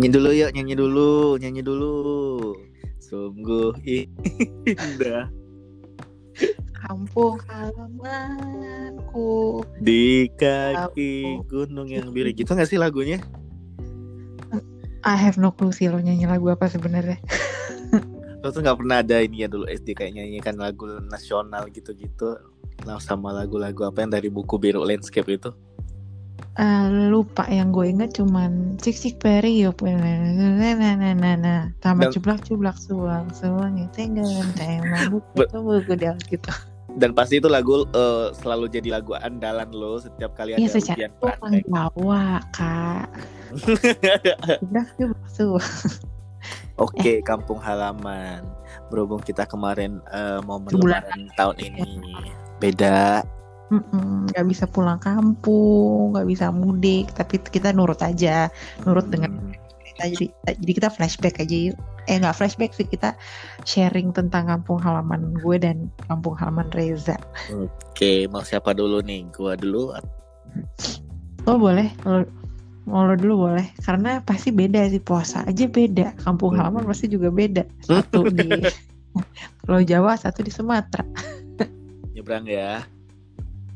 Nyanyi dulu yuk, nyanyi dulu, nyanyi dulu. Sungguh indah Kampung halamanku. di kaki gunung yang biru. Gitu gak sih lagunya? I have no clue sih lo nyanyi lagu apa sebenarnya. Lo tuh gak pernah ada ini ya dulu SD kayak nyanyikan lagu nasional gitu-gitu. Nah, sama lagu-lagu apa yang dari buku biru landscape itu? Eh, lupa yang gue inget cuman cik cik periuk nah nah nah nah nah tambah Dan- cublak cublak suang suang itu tembak Be- buku buku dia gitu. Dan pasti itu lagu eh, selalu jadi lagu andalan lo setiap kali ada iya secara ujian praktek. Jawa kak. Oke, kampung halaman. Berhubung kita kemarin eh, momen Sebulan. lebaran tahun ini. Beda. Nggak bisa pulang kampung nggak bisa mudik tapi kita nurut aja nurut dengan Hmm, kita. Jadi jadi kita flashback aja yuk. Eh nggak flashback sih kita sharing tentang kampung halaman gue dan kampung halaman Reza. Oke, mau siapa dulu nih? Gua dulu. lo boleh lo mau lo dulu boleh. Karena pasti beda sih puasa aja beda. Kampung halaman pasti juga beda. Satu di Pulau Jawa satu di Sumatera. Nyebrang ya.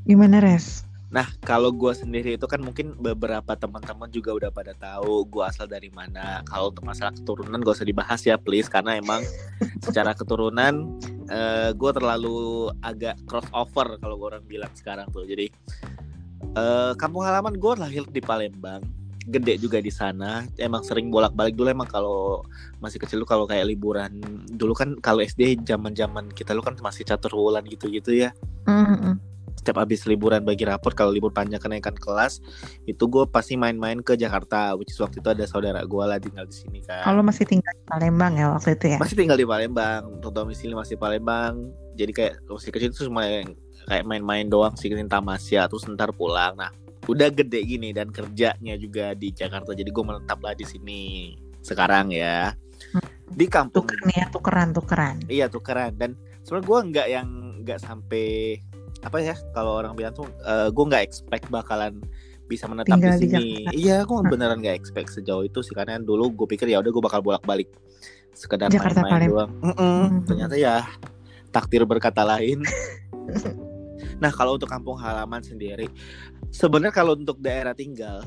Gimana res Nah, kalau gua sendiri itu kan mungkin beberapa teman-teman juga udah pada tahu gua asal dari mana. Kalau untuk masalah keturunan gak usah dibahas ya, please, karena emang secara keturunan eh gue terlalu agak crossover kalau gua orang bilang sekarang tuh. Jadi eh kampung halaman gue lahir di Palembang, gede juga di sana. Emang sering bolak-balik dulu emang kalau masih kecil lu kalau kayak liburan dulu kan kalau SD zaman-zaman kita lu kan masih catur wulan gitu-gitu ya Mm-mm. Setiap habis liburan bagi rapor kalau libur panjang kenaikan kelas itu gue pasti main-main ke Jakarta which is waktu itu ada saudara gue lah tinggal di sini kan. Kalau masih tinggal di Palembang ya waktu itu ya? Masih tinggal di Palembang untuk domisili masih Palembang. Jadi kayak masih kecil itu cuma kayak main-main doang sih Tamasya terus ntar pulang. Nah udah gede gini dan kerjanya juga di Jakarta jadi gue menetap lah di sini sekarang ya. Di kampung. Tukeran ya tukeran tukeran. Iya tuh keren dan sebenarnya gue nggak yang nggak sampai apa ya kalau orang bilang tuh gue nggak expect bakalan bisa menetap Tinggal di di sini. Iya, gue beneran nggak expect sejauh itu sih karena dulu gue pikir ya udah gue bakal bolak-balik sekedar Jakarta, main-main doang. Mm-mm, Mhm. Ternyata ya takdir berkata lain. nah kalau untuk kampung halaman sendiri, sebenarnya kalau untuk daerah tinggal,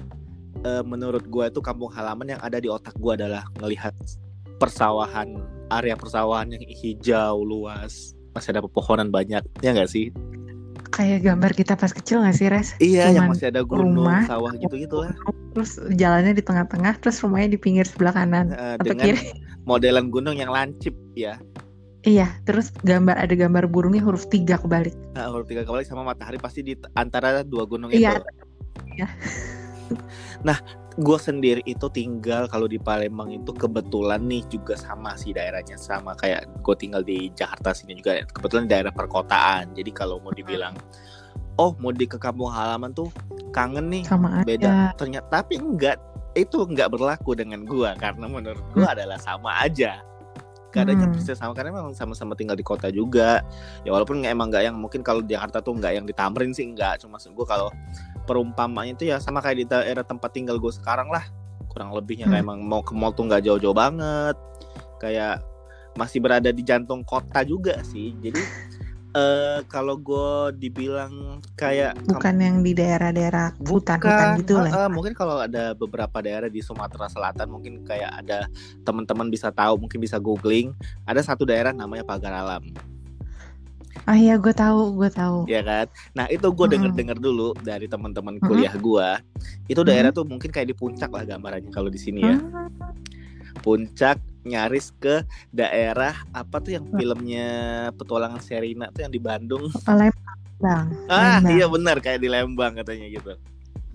eh, menurut gue itu kampung halaman yang ada di otak gue adalah ngelihat persawahan, area persawahan yang hijau luas, masih ada pepohonan banyak, ya nggak sih? Kayak gambar kita pas kecil gak sih res Iya, yang Cuman masih ada gunung, rumah, sawah gitu-gitu lah. terus jalannya di tengah-tengah terus rumahnya di pinggir sebelah kanan Eh, atau dengan kiri modelan gunung yang lancip ya. iya terus gambar ada gambar burungnya huruf tiga kebalik Nah, huruf tiga kebalik sama matahari pasti di antara dua gunung Iya. itu. Iya. nah, gue sendiri itu tinggal kalau di Palembang itu kebetulan nih juga sama sih daerahnya sama kayak gue tinggal di Jakarta sini juga kebetulan daerah perkotaan. Jadi kalau mau dibilang oh mau di ke kampung halaman tuh kangen nih. Sama aja. Beda. Ternyata tapi enggak itu enggak berlaku dengan gua karena menurut gua adalah sama aja. Keadaannya Hmm. persis sama karena memang sama-sama tinggal di kota juga. Ya walaupun emang nggak yang mungkin kalau di Jakarta tuh nggak yang di Tamrin sih nggak cuma gua kalau perumpamaannya itu ya sama kayak di daerah tempat tinggal gue sekarang lah. Kurang lebihnya kayak Hmm. emang mau ke mall tuh nggak jauh-jauh banget. Kayak masih berada di jantung kota juga sih. Jadi eh kalau gue dibilang kayak bukan yang di daerah-daerah hutan-hutan gitu lah. Eh, mungkin kalau ada beberapa daerah di Sumatera Selatan mungkin kayak ada teman-teman bisa tahu, mungkin bisa googling. Ada satu daerah namanya Pagar Alam, ah iya gue tahu gue tahu ya kan? Nah itu gue Mm-mm. denger-denger dulu dari teman-teman kuliah gue. Itu daerah tuh mungkin kayak di puncak lah gambarannya kalau di sini ya. Hmm, Puncak nyaris ke daerah apa tuh yang filmnya petualangan Serina tuh yang di Bandung. Ah Lembang. iya benar kayak di Lembang katanya gitu.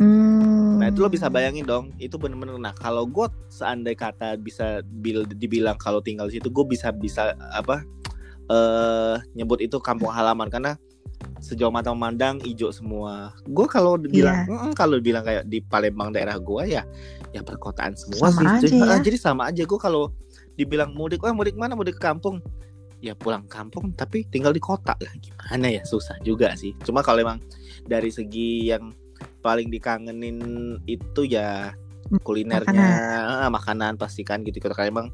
Hmm. Nah itu lo bisa bayangin dong, itu bener-bener. Nah kalau gue seandai kata bisa bil, dibilang kalau tinggal di situ, gue bisa bisa apa eh nyebut itu kampung halaman karena sejauh mata memandang hijau semua. Gue kalau dibilang, "Mm-mm," kalau dibilang kayak di Palembang daerah gue ya, ya perkotaan semua Sama sih. aja Jadi- ya. Jadi sama aja. Gue kalau dibilang mudik, wah mudik mana? Mudik ke kampung. Ya pulang kampung, tapi tinggal di kota lah. Gimana ya? Susah juga sih. Cuma kalau emang dari segi yang paling dikangenin itu ya kulinernya makanan, makanan pastikan gitu kan emang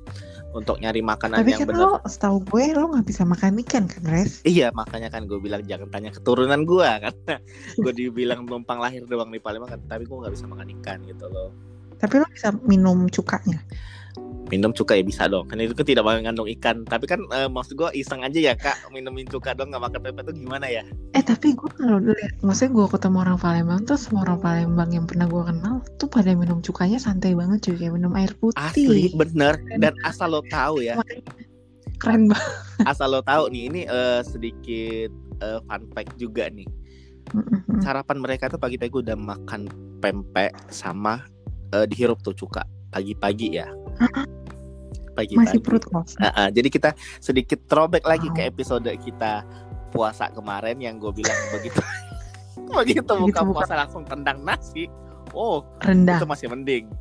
untuk nyari makanan Tapi yang kan benar lo setahu gue lo nggak bisa makan ikan kan, Res? Iya makanya kan gue bilang jangan tanya keturunan gue karena gue dibilang numpang lahir doang di Palembang kan tapi gue nggak bisa makan ikan gitu loh Tapi lo bisa minum cukanya. Minum cuka ya bisa dong. Kan itu kan tidak mengandung ikan. Tapi kan eh, maksud gue iseng aja ya kak. Minumin cuka dong nggak makan pepes itu gimana ya? Eh tapi gue kalau lihat, maksudnya gue ketemu orang Palembang tuh semua orang Palembang yang pernah gue kenal tuh pada minum cukanya santai banget cuy kayak minum air asli putih. bener. Dan asal lo tahu ya. Keren banget. asal lo tahu nih ini eh, sedikit eh, fun fact juga nih. Sarapan mereka tuh pagi-pagi udah makan pempek sama eh, dihirup tuh cuka. Pagi-pagi ya Masih pagi-pagi perut kosong. Ah, ah, jadi kita sedikit throwback lagi ke Wow. episode kita puasa kemarin yang gue bilang begitu begitu buka puasa langsung tendang nasi oh Rendah. itu masih mending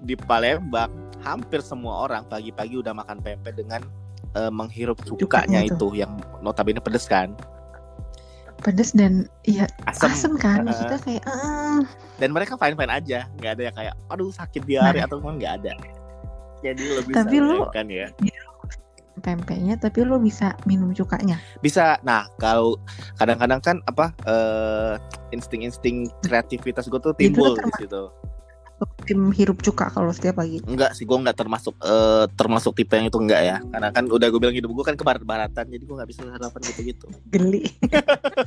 di Palembang hampir semua orang pagi-pagi udah makan pempek dengan eh, menghirup cukanya Cukanya itu yang notabene pedes kan Pedes dan iya asam asem kan. Ah. Maksudnya kayak ah. dan mereka fine fine aja nggak ada yang kayak aduh sakit diare Nah. atau apa nggak ada jadi lo bisa Tapi lu- bayangkan ya pempeknya tapi lo bisa minum cukanya. bisa nah kalau kadang-kadang kan apa eh, insting-insting kreativitas gue tuh timbul di situ Tim hirup cuka kalau setiap pagi. enggak sih gue nggak termasuk eh, termasuk tipe yang itu enggak ya karena kan udah gue bilang hidup gue kan ke barat-baratan jadi gue nggak bisa sarapan gitu-gitu Geli.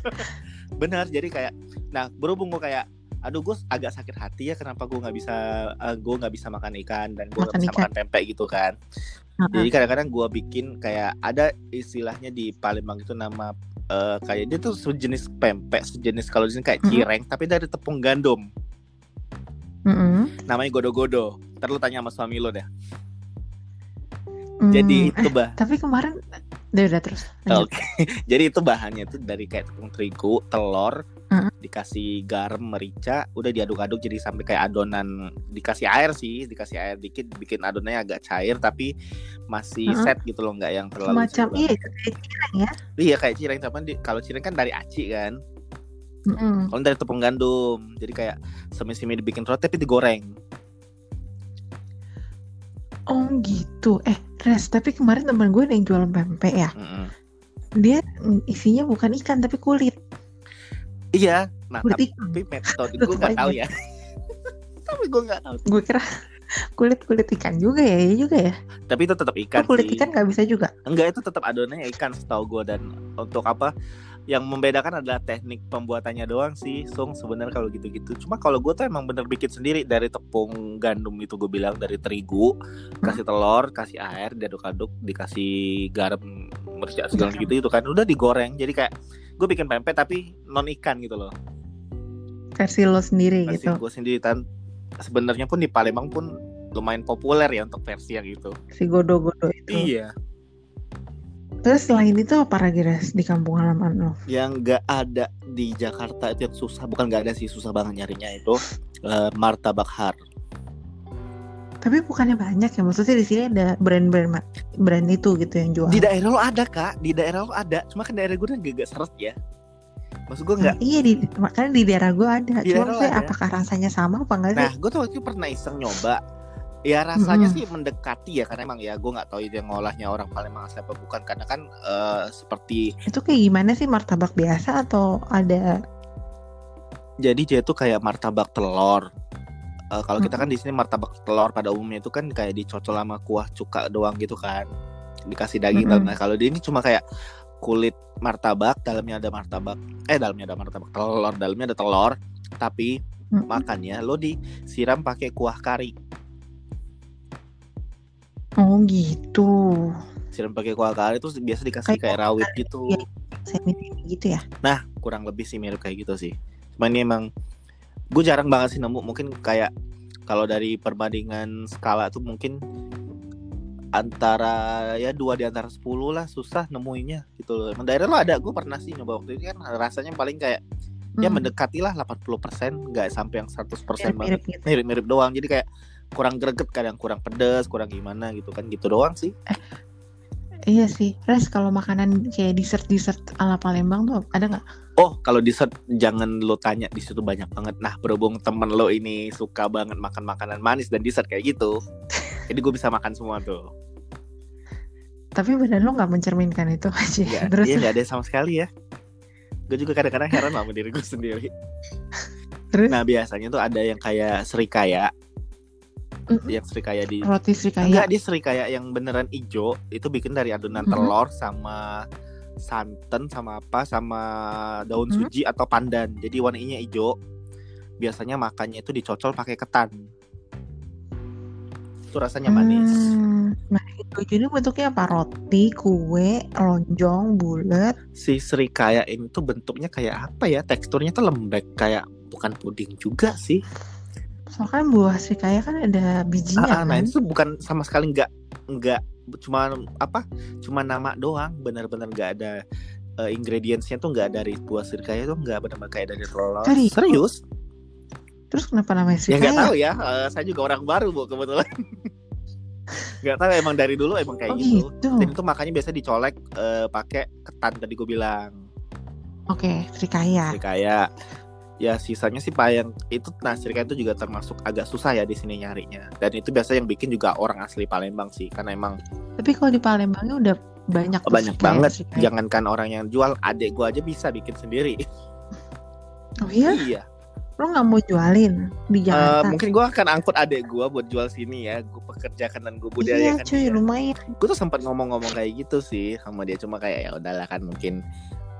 benar jadi kayak nah berhubung gue kayak aduh gue agak sakit hati ya kenapa gue nggak bisa eh, gue nggak bisa makan ikan dan gue nggak bisa ikan. makan pempek gitu kan jadi kadang-kadang gue bikin kayak ada istilahnya di Palembang itu nama eh, kayak dia tuh sejenis pempek sejenis kalau di sini kayak cireng tapi dari tepung gandum Mm-mm. namanya godo-godo ntar lu tanya sama suami lo deh Hmm, jadi eh, itu bah tapi kemarin udah udah terus. Oke, jadi itu bahannya itu dari kayak tepung terigu, telur, Heeh. Dikasih garam, merica, udah diaduk-aduk jadi sampai kayak adonan, dikasih air sih, dikasih air dikit, bikin adonannya agak cair tapi masih Heeh. set gitu loh, nggak yang terlalu cair iya kayak cireng ya. Iya kayak cireng, tapi di- kalau cireng kan dari aci kan, Mm-mm. kalau dari tepung gandum, jadi kayak semi-semi dibikin roti tapi digoreng. Oh gitu. Eh, Res, tapi kemarin teman gue ada yang jualan pempek ya. Mm-mm. Dia mm, isinya bukan ikan tapi kulit. Iya, nah ikan. tapi metode gue nggak tahu ya. tapi gue nggak tahu. Gue kira kulit kulit ikan juga ya, iya juga ya. Tapi itu tetap ikan Oh, kulit sih. ikan nggak bisa juga. Enggak itu tetap adonannya ikan setahu gue dan untuk apa yang membedakan adalah teknik pembuatannya doang sih Sung sebenarnya kalau gitu-gitu cuma kalau gue tuh emang bener bikin sendiri dari tepung gandum itu gue bilang dari terigu kasih telur kasih air diaduk-aduk dikasih garam merica segala gitu itu kan udah digoreng jadi kayak gue bikin pempek tapi non ikan gitu loh Versi lo sendiri versi gitu. gue sendiri dan sebenarnya pun di Palembang pun lumayan populer ya untuk versi yang itu Si godo-godo itu. iya Terus selain itu apa lagi Res di kampung halaman lo? yang nggak ada di Jakarta itu yang susah bukan nggak ada sih susah banget nyarinya itu eh, martabak har Tapi bukannya banyak ya, maksudnya di sini ada brand-brand brand itu gitu yang jual. di daerah lo ada kak di daerah lo ada cuma kan daerah gue kan gak seret ya maksud gue nggak Nah, iya di makanya di daerah gue ada. Di Cuma maksudnya ada. apakah rasanya sama apa enggak sih? nah gue tuh waktu itu pernah iseng nyoba ya rasanya Mm-mm. sih mendekati ya karena emang ya gue nggak tahu itu yang ngolahnya orang Palembang siapa bukan karena kan eh, seperti Itu kayak gimana sih martabak biasa atau ada jadi dia tuh kayak martabak telur Eh, kalau kita kan di sini martabak telur pada umumnya itu kan kayak dicocol sama kuah cuka doang gitu kan dikasih daging Mm-mm. dalamnya kalau dia ini cuma kayak kulit martabak dalamnya ada martabak eh dalamnya ada martabak telur dalamnya ada telur tapi Mm. makannya lo disiram pakai kuah kari Oh gitu. siram pakai kuah kari terus biasa dikasih Kayak kayak rawit gitu. Semi gitu ya. nah kurang lebih sih mirip kayak gitu sih cuma ini emang gue jarang banget sih nemu mungkin kayak kalau dari perbandingan skala tuh mungkin antara ya dua di antara 10 lah susah nemuinnya gitu loh. Daerah lo ada, gue pernah sih nyoba waktu itu kan rasanya paling kayak ya Hmm, mendekati lah 80% nggak sampai yang 100% banget. mirip-mirip gitu. Mirip-mirip doang. Jadi kayak kurang greget kadang kurang pedes, kurang gimana gitu kan gitu doang sih. Iya sih. Res kalau makanan kayak dessert dessert ala Palembang tuh ada nggak? Oh, kalau dessert jangan lo tanya di situ banyak banget. Nah, berhubung temen lo ini suka banget makan makanan manis dan dessert kayak gitu, jadi gue bisa makan semua tuh. Tapi badan lo nggak mencerminkan itu aja. Gak, Terus iya nggak ada sama sekali ya. Gue juga kadang-kadang heran sama diri gue sendiri. terus Nah, biasanya tuh ada yang kayak serikaya, Mm-mm. yang serikaya di roti serikaya. Enggak, dia serikaya yang beneran ijo. Itu bikin dari adonan Mhm. telur sama santan sama apa sama daun Mhm. suji atau pandan. Jadi warnanya ijo. Biasanya makannya itu dicocol pakai ketan. Itu rasanya manis. Hmm, Nah, itu ini bentuknya apa? Roti, kue, lonjong, bulat. Si serikaya ini tuh bentuknya kayak apa ya? Teksturnya tuh lembek kayak bukan puding juga sih. Soalnya kan buah serikaya kan ada Ah, ah, bijinya nah kan. itu bukan sama sekali nggak nggak cuma apa? Cuma nama doang. Benar-benar nggak ada eh, ingredientsnya tuh nggak dari buah serikaya tuh nggak benar-benar kayak dari telur. Serius? Serius? Terus kenapa namanya Ya nggak tahu ya. Eh, saya juga orang baru bu kebetulan. Nggak tahu emang dari dulu emang kayak oh gitu. gitu. Dan itu makanya biasa dicolek eh, pakai ketan tadi gue bilang. Oke, serikaya. Serikaya. Ya sisanya sih pak yang itu nah serikaya itu juga termasuk agak susah ya di sini nyarinya. Dan itu biasa yang bikin juga orang asli Palembang sih karena emang Tapi kalau di Palembangnya udah banyak tuh banyak serikaya- banget. Jangankan orang yang jual, adek gue aja bisa bikin sendiri. Oh iya? iya. Lo nggak mau jualin di Eh, Jakarta? mungkin gue akan angkut adek gue buat jual sini ya. Gue pekerjakan dan gue iya budayakan. cuy, dia. lumayan. gue tuh sempat ngomong-ngomong kayak gitu sih sama dia cuma kayak ya udahlah kan mungkin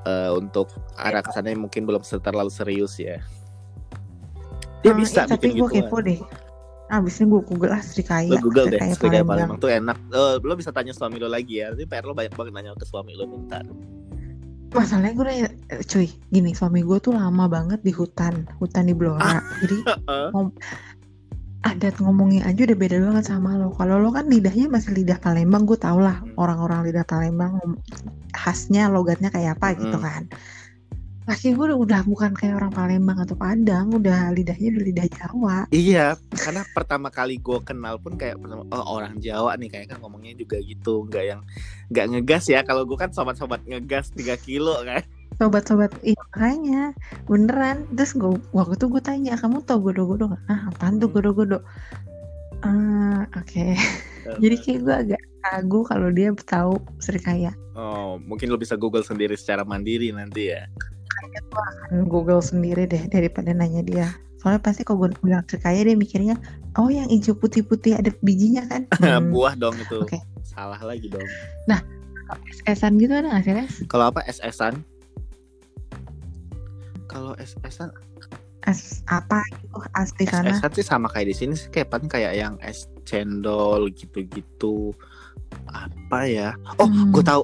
eh, untuk arah kesannya mungkin belum terlalu serius ya dia Ah, bisa eh, tapi bikin gue gitu kepo deh. Abis ini gue google lah serikaya. lo google deh serikaya serikaya Palembang. Tuh enak Eh, lo bisa tanya suami lo lagi ya tapi PR lo banyak banget nanya ke suami lo bentar Masalahnya gue nanya, eh, cuy, gini suami gue tuh lama banget di hutan, hutan di Blora. Jadi adat ngomongnya aja udah beda banget sama lo. Kalau lo kan lidahnya masih lidah Palembang, gue tau lah Hmm. orang-orang lidah Palembang khasnya logatnya kayak apa gitu Mm-mm. kan. Laki gue udah, udah bukan kayak orang Palembang atau Padang, udah lidahnya udah lidah Jawa. iya karena pertama kali gue kenal pun kayak pertama, oh orang Jawa nih kayak kan ngomongnya juga gitu nggak yang nggak ngegas ya kalau gue kan sobat-sobat ngegas 3 kilo kan Sobat-sobat, iya makanya beneran. Terus gue waktu itu gue tanya, kamu tau godo-godo gak? Ah apaan tuh Hmm. godo-godo? Ah oke. Jadi kayak gue agak ragu kalau dia tahu serikaya. oh mungkin lo bisa google sendiri secara mandiri nanti ya Kan Google sendiri deh daripada nanya dia. Soalnya pasti kalau gue bilang serikaya dia mikirnya, oh yang hijau putih-putih ada bijinya kan? Hmm, buah dong itu Oke. salah lagi dong es-esan gitu ada nggak sih kalau apa es-esan kalau es-esan Es apa gitu asli sana? es-esan sih sama kayak di sini sih kayak kayak yang es cendol gitu-gitu. Apa ya? Oh Hmm. gue tahu.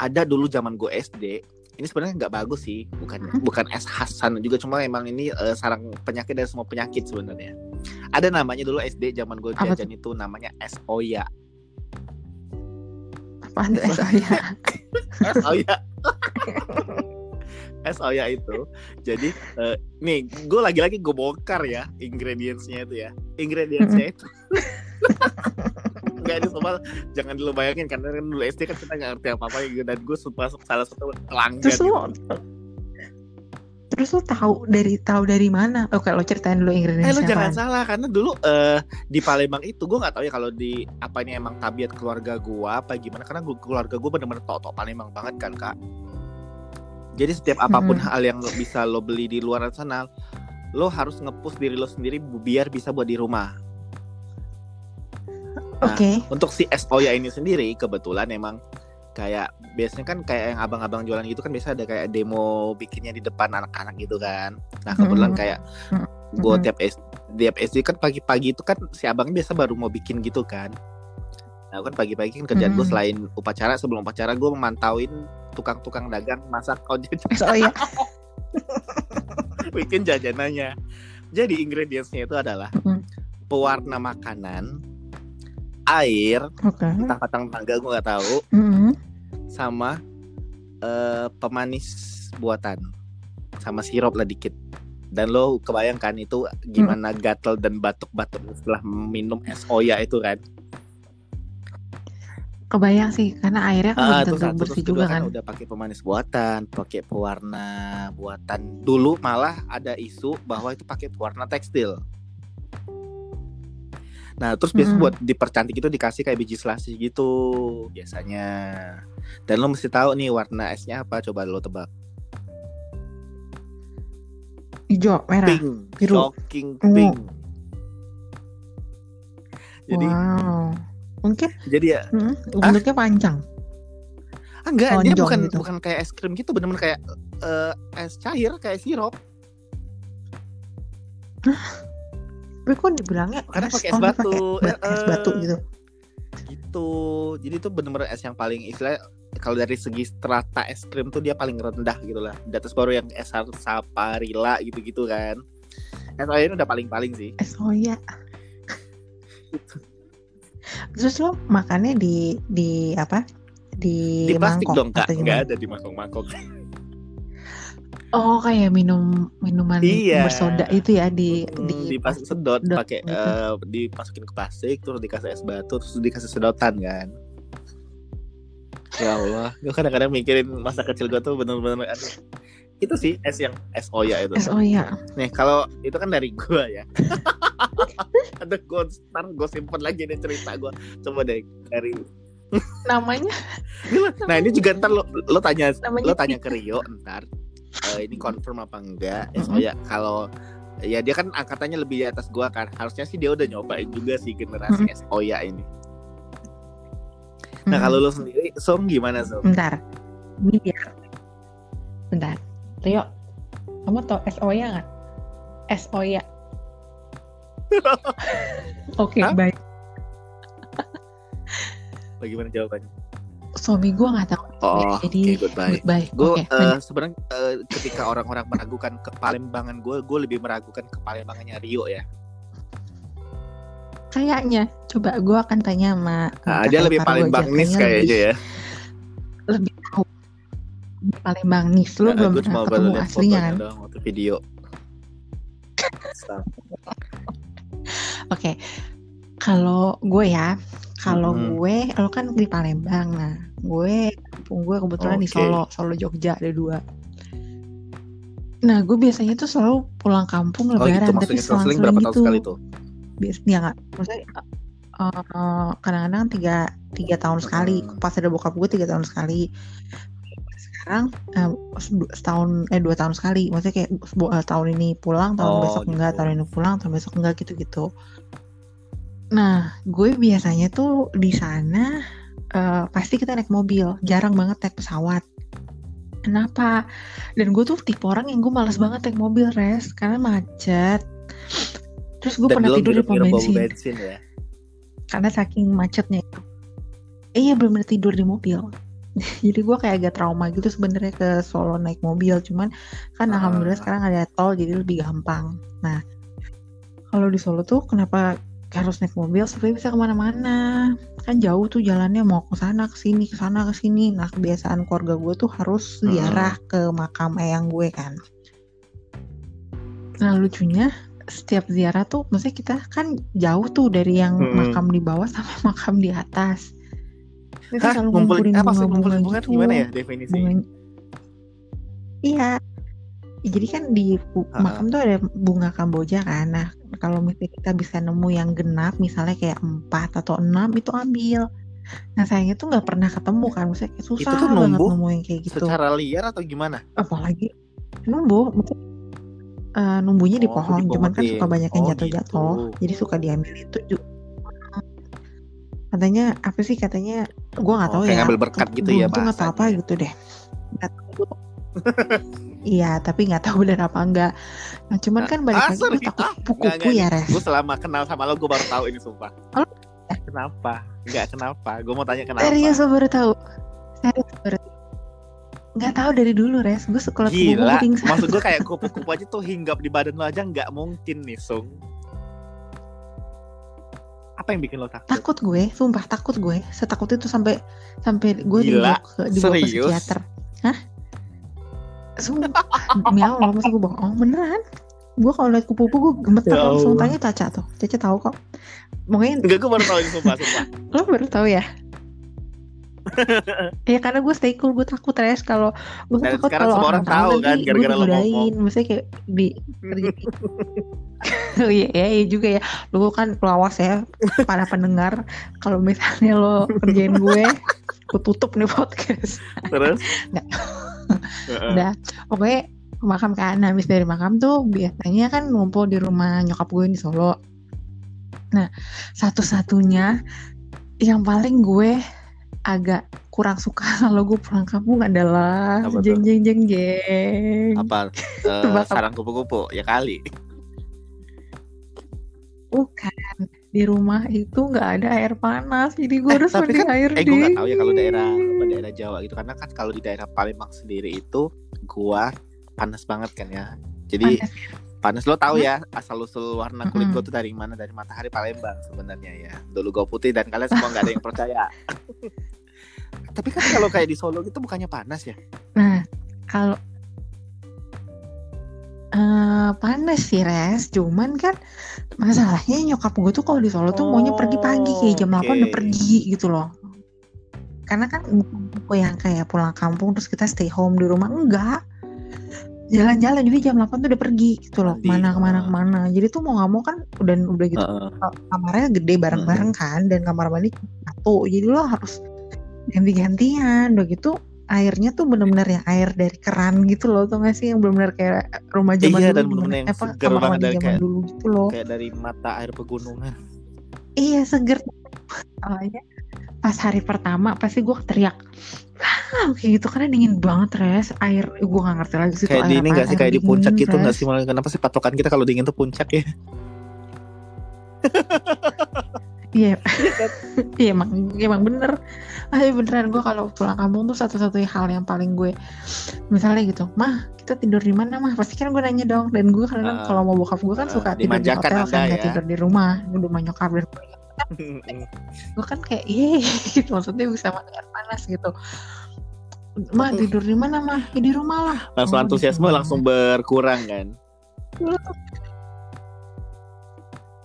Ada dulu zaman gue SD ini sebenarnya nggak bagus sih bukan Hmm. bukan es Hasan juga cuma emang ini eh, sarang penyakit dari semua penyakit sebenarnya. Ada namanya dulu SD zaman gue Apa jajan itu namanya es Oya tuh es Oya? es Oya es Oya itu jadi eh, nih gue lagi-lagi gue bongkar ya ingredientsnya itu ya ingredientsnya itu Enggak ini semua jangan dulu bayangin karena kan dulu SD kan kita nggak ngerti apa apa gitu dan gue sumpah salah satu pelanggan Terus gitu. lo Terus lo tahu dari tahu dari mana? Oke, lo ceritain dulu Eh ingredientsnya lu jangan apaan. salah karena dulu eh di Palembang itu gue nggak tahu ya kalau di apa ini emang tabiat keluarga gua apa gimana karena gua, keluarga gue bener-bener tok-tok Palembang banget kan kak. Jadi setiap apa pun Mhm. hal yang lo bisa lo beli di luar sana, lo harus ngepush diri lo sendiri biar bisa buat di rumah. Oke. Untuk si es Oya ini sendiri kebetulan emang kayak biasanya kan kayak yang abang-abang jualan gitu kan biasa ada kayak demo bikinnya di depan anak-anak gitu kan. Nah kebetulan Mhm. kayak gue tiap S tiap SD kan pagi-pagi itu kan si abangnya biasa baru mau bikin gitu kan. Nah kan pagi-pagi kan kerjaan gue Mhm. selain upacara sebelum upacara gue memantauin tukang-tukang dagang masak ojek Es Oya. bikin jajanannya. Jadi ingredientsnya itu adalah Mhm. pewarna makanan, air, Oke. entah kacang tangga gue nggak tahu, Mhm. sama eh, pemanis buatan, sama sirup lah dikit. Dan lo kebayangkan itu gimana gatel dan batuk-batuk setelah minum es oya itu kan? Kebayang sih karena airnya kan Ah, belum terus tentu satu, bersih terus juga kan. kan udah pakai pemanis buatan, pakai pewarna buatan. Dulu malah ada isu bahwa itu pakai pewarna tekstil. Nah, terus biasanya Mm-mm. buat dipercantik itu dikasih kayak biji selasih gitu biasanya. Dan lo mesti tahu nih warna esnya apa, coba lo tebak. Hijau, merah. Pink, biru. shocking pink. Jadi wow. Mungkin jadi ya mm, bentuknya panjang. ah, enggak dia Lonjong bukan gitu. bukan kayak es krim gitu, bener-bener kayak eh, es cair, kayak sirup. Tapi kok dibilangnya Karena pakai es Oh, dia batu. pakai es Eh, batu gitu. gitu jadi itu bener-bener es yang paling istilah kalau dari segi strata es krim tuh dia paling rendah gitu lah di atas baru yang es saparilla gitu-gitu kan es oya udah paling-paling sih Es soya. Terus lo makannya di di apa? Di, di plastik mangkok dong kak nggak ada di mangkok-mangkok Oh kayak minum minuman Iya. bersoda itu ya di di di pas sedot pakai gitu. eh, dimasukin ke plastik terus dikasih es batu terus dikasih sedotan kan ya Allah gue kadang-kadang mikirin masa kecil gue tuh bener-bener aduh. Itu sih es yang es oya itu es oya. Nih kalau itu kan dari gua ya. Ada gue ntar gue simpen lagi nih cerita gua. Coba deh dari. Namanya Nah ini juga ntar lo, lo tanya Namanya lo tanya ke Rio ntar. eh, ini confirm apa enggak? Mm-mm. Oya kalau ya dia kan angkatannya lebih di atas gua kan. Harusnya sih dia udah nyobain juga sih generasi es Oya ini. Nah Mm. kalau lo sendiri, Song gimana Song? Bentar. Ini biar. Bentar. Rio, kamu tau es oya nggak? Es oya. Oke, Hah? baik. Bagaimana jawabannya? Suami gue nggak tahu. Oh, Jadi, oke, goodbye. Goodbye. Gue Oke, lanjut. sebenarnya eh, ketika orang-orang meragukan kepalembangan gue, gue lebih meragukan kepalembangannya Rio ya. kayaknya. Coba gue akan tanya sama. Nah, dia lebih Palembang nis kayaknya ya. Lebih tahu. Palembang nis. Lu Nah, belum pernah ketemu aslinya kan? doang waktu video. Oke. Kalau gue ya, kalau Mhm. gue, lo kan di Palembang. Nah, gue, kampung gue kebetulan di Oke. Solo, Solo Jogja ada dua. Nah, gue biasanya tuh selalu pulang kampung Oh lebaran, gitu tapi maksudnya selang berapa selang-selang tahun gitu. sekali tuh? Biasanya nggak, maksudnya eh, kadang-kadang tiga tiga tahun sekali. Hmm. Pas ada bokap gue tiga tahun sekali. Sekarang eh, se- setahun eh dua tahun sekali. Maksudnya kayak eh, tahun ini pulang, tahun Oh, besok enggak, gitu. tahun ini pulang, tahun besok enggak gitu-gitu. Nah, gue biasanya tuh di sana eh, pasti kita naik mobil, jarang banget naik pesawat. Kenapa? Dan gue tuh tipe orang yang gue malas banget naik mobil, res, karena macet. Terus gue pernah tidur di pom bensin, bensin ya. karena saking macetnya itu. Eh, iya belum pernah tidur di mobil. Jadi gue kayak agak trauma gitu sebenarnya ke Solo naik mobil, cuman kan Ah. alhamdulillah sekarang ada tol jadi lebih gampang. Nah, kalau di Solo tuh kenapa harus naik mobil supaya bisa ke mana-mana? Kan jauh tuh jalannya mau ke sana ke sini ke sana ke sini. Nah kebiasaan keluarga gue tuh harus Hmm. ziarah ke makam eyang gue kan. Nah lucunya setiap ziarah tuh, maksudnya kita kan jauh tuh dari yang Hmm. makam di bawah sama makam di atas. Kita Hah, ngumpulin ngumpulin apa sih ngumpulin bunga gitu. gimana ya definisi? Bunga- Iya. Jadi kan di makam tuh ada bunga kamboja kan. Nah, kalau misalnya kita bisa nemu yang genap, misalnya kayak empat atau enam itu ambil. Nah, sayangnya tuh nggak pernah ketemu kan. Maksudnya kayak susah tuh banget nemu yang kayak gitu. Secara liar atau gimana? Apalagi numbuh, maksudnya, eh, numbuhnya di Oh, pohon, cuman kan suka banyak yang Oh, jatuh-jatuh. gitu. Jadi suka diambil itu juga. Katanya apa sih katanya? Gua nggak Oh, tahu kayak ya. ngambil berkat gitu ya beruntung atau apa gitu deh. Nggak. Iya, tapi nggak tahu benar apa enggak. Nah, cuman kan balik Ah, lagi gue serius? takut Ah, kupu-kupu ya, Res. Gue selama kenal sama lo gue baru tahu ini sumpah. Oh? Kenapa? Enggak kenapa? Gue mau tanya kenapa? Serius lo baru tahu. Serius baru tahu. Nggak tahu dari dulu, Res. Gue sekolah kupu-kupu Gila, maksud gue kayak kupu-kupu aja tuh hinggap di badan lo aja nggak mungkin nih, Sung. Apa yang bikin lo takut? Takut gue, sumpah takut gue. Setakut itu sampai sampai gue Gila, dibawa ke, dibawa ke psikiater. Hah? Sumpah, demi Allah, masa gue bohong beneran. Gue kalau liat kupu-kupu gue gemeter Ya langsung tanya Caca tuh. Caca tahu kok. Mungkin Enggak, gue baru tahu ini sumpah, sumpah. lo baru tahu ya. ya karena gue stay cool gue takut res kalau gue takut kalau semua orang tahu kan, gara-gara lo ngomong. maksudnya kayak di terjadi oh iya iya iya juga ya. Lu kan lu awas ya para pendengar. Kalau misalnya lo kerjain gue gue tutup nih podcast. Terus? Nggak. Udah pokoknya ke makam kan habis dari makam tuh biasanya kan ngumpul di rumah nyokap gue di Solo. Nah satu-satunya yang paling gue agak kurang suka kalau gue pulang kampung adalah Apa jeng jeng jeng jeng Apa? apa? sarang kupu-kupu? Ya kali. bukan di rumah itu nggak ada air panas jadi gue Eh, harus mandi kan- air Eh gue nggak tahu ya kalau dingin. daerah daerah Jawa gitu karena kan kalau di daerah Palembang sendiri itu gua panas banget kan ya. Jadi Panas. panas lo tahu ya asal usul warna kulit gua tuh dari mana dari matahari Palembang sebenarnya ya. Dulu gua putih dan kalian semua nggak ada yang percaya. Tapi kan kalau kayak di Solo gitu bukannya panas ya? Nah, kalau eh panas sih res, cuman kan masalahnya nyokap gue tuh kalau di Solo tuh maunya pergi pagi kayak jam 8 udah pergi gitu loh. Karena kan tipe yang kayak pulang kampung terus kita stay home di rumah enggak. Jalan-jalan jadi jam 8 tuh udah pergi gitu loh. Mandi, Ke mana ke mana ah. ke mana. Jadi tuh mau nggak mau kan udah udah gitu Heeh. kamarnya gede bareng-bareng kan dan kamar mandi satu. Jadi lo harus ganti-gantian udah gitu airnya tuh bener-bener yang air dari keran gitu loh tuh gak sih? Yang bener-bener kayak rumah zaman Iya, dulu dan gimana bener-bener yang apa seger banget dari zaman kayak- dulu gitu loh. Kayak dari mata air pegunungan. iya seger. Soalnya pas hari pertama pasti gue teriak ah kayak gitu karena dingin banget res. Air gue gak ngerti lagi sih Kayak di ini nggak sih kayak di puncak gitu nggak sih malah kenapa sih patokan kita kalau dingin tuh puncak ya? Iya, iya emang emang bener. Ah iya beneran gue kalau pulang kampung tuh satu-satunya hal yang paling gue misalnya gitu, mah kita tidur di mana mah? Pasti kan gue nanya dong. Dan gue kadang Ah, kalau mau bokap gue kan ah, suka tidur di hotel kan, nggak ya. tidur di rumah, di rumah nyokap dan gue kan kayak iya gitu maksudnya bisa mandi air panas gitu. Mah tidur di mana mah? Ya, di rumah lah. langsung Oh, antusiasme langsung berkurang kan?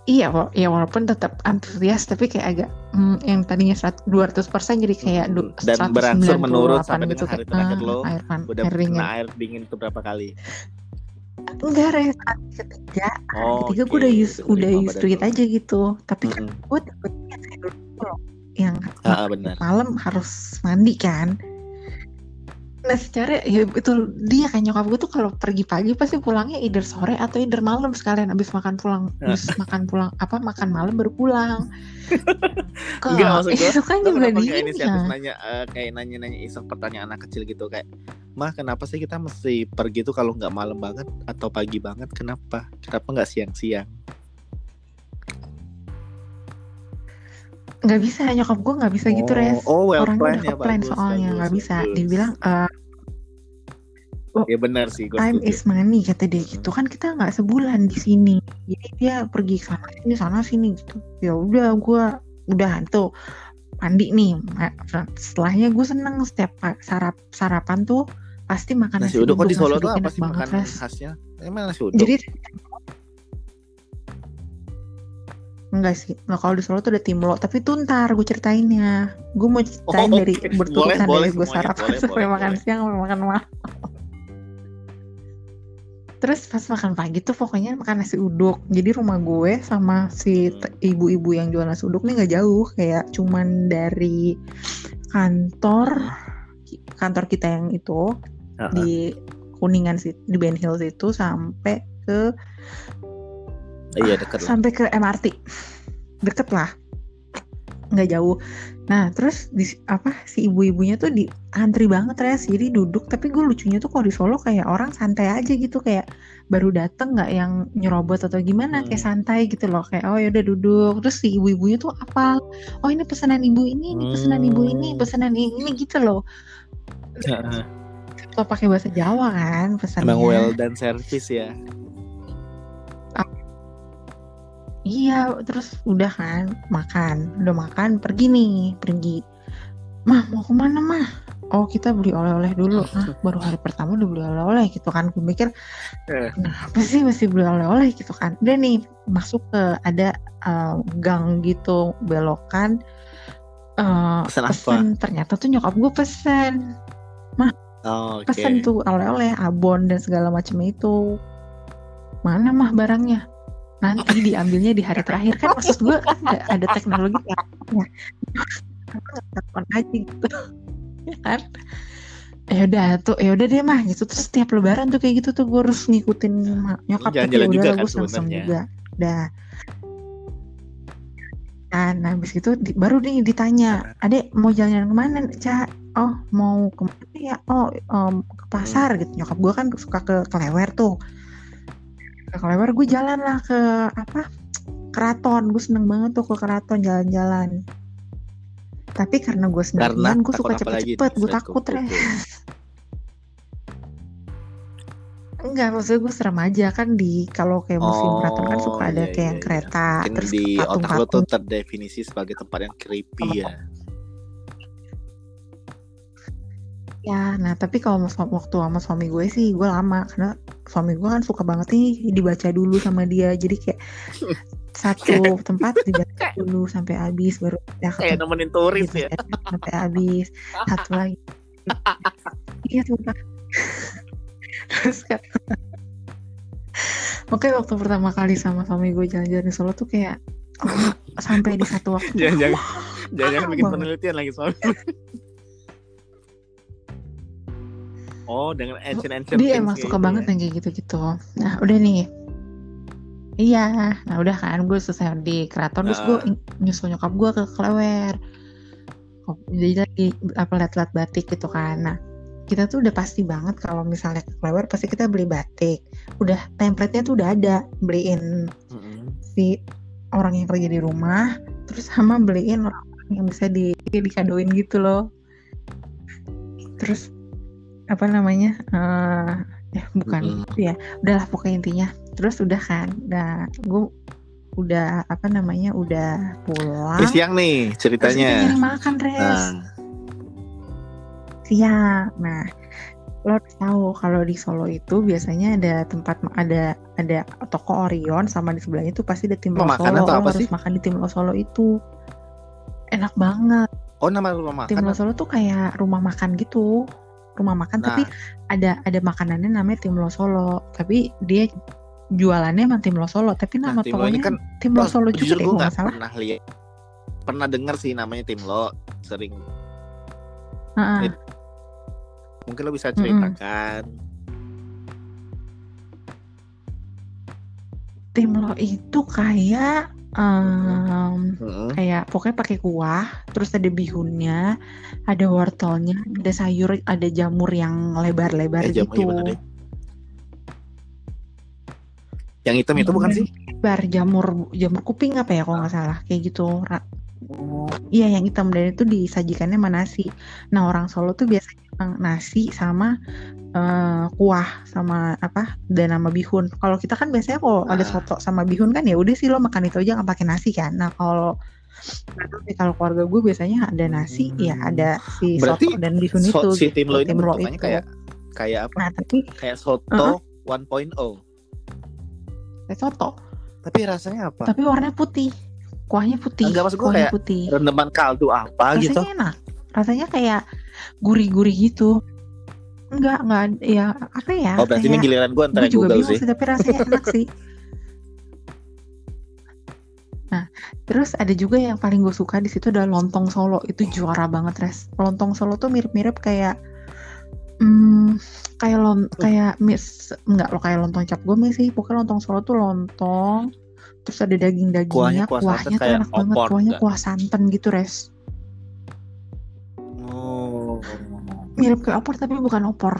Iya, ya walaupun tetap antusias tapi kayak agak hmm, yang tadinya 100 200% jadi kayak du- Hmm, Dan berangsur 198 menurun sampai gitu dengan hari kayak, terakhir ah, lo air, pan, Udah air dingin. kena air dingin tuh berapa kali? Enggak, Res. Hari ketiga, Oh, ketiga gue oke. udah use, Udah udah terima used to badan it lo. aja gitu. Tapi kan Mm-mm. gue tipe yang kayak dulu yang Ah, ah, malam harus mandi kan. Nah secara ya itu dia kan nyokap gue tuh kalau pergi pagi pasti pulangnya either sore atau either malam sekalian abis makan pulang Ah. abis makan pulang apa makan malam baru pulang. Kok Enggak, maksud gue, itu kan juga inisiatif ya. nanya eh, kayak nanya-nanya iseng pertanyaan anak kecil gitu kayak mah kenapa sih kita mesti pergi tuh kalau nggak malam banget atau pagi banget kenapa kenapa nggak siang-siang Nggak bisa nyokap gue nggak bisa gitu res. oh well Orangnya plan udah ya plan bagus, soalnya nggak bisa. bagus. Dia bilang eh, ya benar sih time is money kata dia gitu. Kan kita nggak sebulan di sini. Jadi dia pergi sana sini sana sini gitu. Ya udah gue udah tuh mandi nih. Setelahnya gue seneng setiap sarap sarapan tuh pasti makan nasi uduk. Kok di nasi Solo tuh apa sih Res. khasnya? Emang nasi uduk? jadi enggak sih nah, kalau di Solo tuh ada timlo tapi tuh ntar gue ceritainnya gue mau ceritain Oh, dari oke. berturutan Boleh, dari gue sarapan Boleh, sampai boleh, makan boleh. siang sampai makan malam terus pas makan pagi tuh pokoknya makan nasi uduk jadi rumah gue sama si Hmm. ibu-ibu yang jual nasi uduk nih nggak jauh kayak cuman dari kantor kantor kita yang itu Ah, ah. di kuningan di Ben Hills itu sampai ke iya deket sampai ke MRT deket lah. Nggak jauh. Nah terus di apa si ibu-ibunya tuh di antri banget res. Jadi duduk tapi gue lucunya tuh kalau di Solo kayak orang santai aja gitu. Kayak baru dateng nggak yang nyerobot atau gimana kayak Hmm. santai gitu loh. Kayak oh yaudah duduk. Terus si ibu-ibunya tuh apa oh ini pesanan ibu ini ini pesanan ibu ini Hmm. pesanan ini gitu loh. Heeh. kalau pakai bahasa Jawa kan pesannya. Emang well dan service ya Iya, terus udah kan makan, udah makan, pergi nih, pergi. Mah mau ke mana mah? Oh kita beli oleh-oleh dulu. Ah baru hari pertama udah beli oleh-oleh gitu kan. Gue mikir Eh. kenapa sih masih beli oleh-oleh gitu kan? Udah nih masuk ke ada uh, gang gitu belokan. eh, Pesen pesen ternyata tuh nyokap gue pesen Oh, Oke. pesen tuh oleh-oleh abon dan segala macam itu mana mah barangnya nanti diambilnya di hari terakhir. Kan maksud gue kan ada, ada teknologi ya. Telepon aja gitu. Ya kan? Ya udah tuh ya udah deh mah. Gitu. Terus setiap lebaran tuh kayak gitu tuh gue harus ngikutin nyokap tapi Jalan-jalan ya juga udah kan gue juga. Dah. Kan habis itu di- baru nih ditanya adek mau jalan-jalan ke mana cak oh mau ke mana ya? Oh em, ke pasar gitu. Nyokap gue kan suka ke kelewer tuh ke kelewer gue jalan lah ke apa keraton. Gue seneng banget tuh ke keraton jalan-jalan. Tapi karena gue Karena sendirian gue suka cepet-cepet. Gue takut kupu-kupu? res enggak maksudnya gue serem aja. Kan di kalau kayak musim keraton kan suka Oh, ada iya, kayak yang iya, kereta Mungkin terus di otak lo tuh terdefinisi sebagai tempat yang creepy ya. Ya, nah tapi kalau mas- waktu sama suami gue sih gue lama karena suami gue kan suka banget nih dibaca dulu sama dia. Jadi kayak satu tempat dibaca dulu sampai habis baru ya Kayak nemenin turis gitu, ya. sampai habis. Satu lagi. Iya sumpah terus kan makanya waktu pertama kali sama suami gue jalan-jalan di Solo tuh kayak oh, sampai di satu waktu. Jangan-jangan jangan bikin penelitian lagi soal. Oh, dengan ancient ancient dia emang suka gitu banget ya. yang kayak gitu-gitu. Nah udah nih. Iya. Nah udah kan gue selesai di keraton terus gue Nah. nyusul nyokap gue ke Klewer jadi lagi apa liat-liat batik gitu kan. Nah kita tuh udah pasti banget kalau misalnya ke Klewer pasti kita beli batik. Udah template-nya tuh udah ada. Beliin Mm-mm. si orang yang kerja di rumah terus sama beliin orang yang bisa di dikadoin gitu loh. Terus apa namanya eh eh bukan itu ya udahlah pokoknya intinya. Terus udah kan udah gue udah apa namanya udah pulang. Ini siang nih terus ceritanya. nyari makan res. Nah, siang nah lo tahu kalau di Solo itu biasanya ada tempat ada ada toko Orion sama di sebelahnya itu pasti ada makanan Solo. lo apa harus sih? makan di Timlo Solo itu. Enak banget. Oh nama rumah makan. Timlo Solo tuh kayak rumah makan gitu rumah makan tapi Nah, ada ada makanannya namanya Timlo Solo tapi dia jualannya emang Timlo Solo tapi nah nama Timlo ini tokonya kan Timlo oh, Solo juga deh nggak salah pernah lihat. Pernah dengar sih namanya Timlo, sering Heeh. mungkin lo bisa Mm-mm. Ceritakan. Timlo itu kayak em, Mm-mm. kayak pokoknya pakai kuah terus ada bihunnya ada wortelnya ada sayur ada jamur yang lebar-lebar Eh, gitu? Yang hitam itu bukan sih? lebar jamur jamur kuping apa ya kalau nggak salah kayak gitu Ra- iya yang hitam dan itu disajikannya sama nasi nah orang Solo tuh biasanya nasi sama eh, kuah sama apa dan sama bihun kalau kita kan biasanya kalau ada Ah. soto sama bihun kan ya udah sih lo makan itu aja nggak pakai nasi kan nah kalau sih, kalau keluarga gue biasanya ada nasi ya ada si Berarti soto dan bihun So- itu si gitu, Timlo ini Timlo bentukannya itu. kayak kayak apa? nah tapi Kayak soto 1.0. kayak soto Tapi rasanya apa? tapi warnanya putih kuahnya putih Enggak, maksud gue kuahnya kayak putih Rendeman kaldu apa rasanya gitu? enak rasanya kayak gurih-gurih gitu. Enggak enggak ya apa ya Oh berarti ini kayak giliran gue antara gue juga Google bingung sih. sih tapi rasanya enak sih. Nah terus ada juga yang paling gue suka di situ adalah lontong Solo. Itu juara banget res. Lontong Solo tuh mirip-mirip kayak hmm, kayak lon kayak mis enggak lo kayak lontong cap gome sih. Pokoknya lontong Solo tuh lontong terus ada daging-dagingnya Kuahnya kuah kuahnya, tuh enak banget kuahnya nggak? kuah santan gitu res mirip kayak opor tapi bukan opor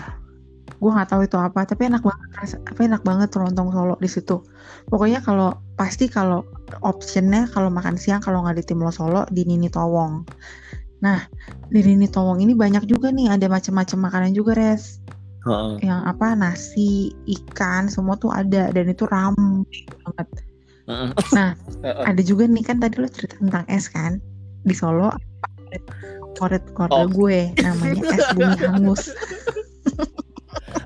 gue nggak tahu itu apa tapi enak banget apa enak banget lontong solo di situ pokoknya kalau pasti kalau optionnya kalau makan siang kalau nggak di Timlo Solo di Nini Towong nah di Nini Towong ini banyak juga nih ada macam-macam makanan juga res Heeh. yang apa nasi ikan semua tuh ada dan itu ramai banget Heeh. Nah, Heeh. ada juga nih kan tadi lo cerita tentang es kan di Solo favorit keluarga Oh. gue namanya es bumi hangus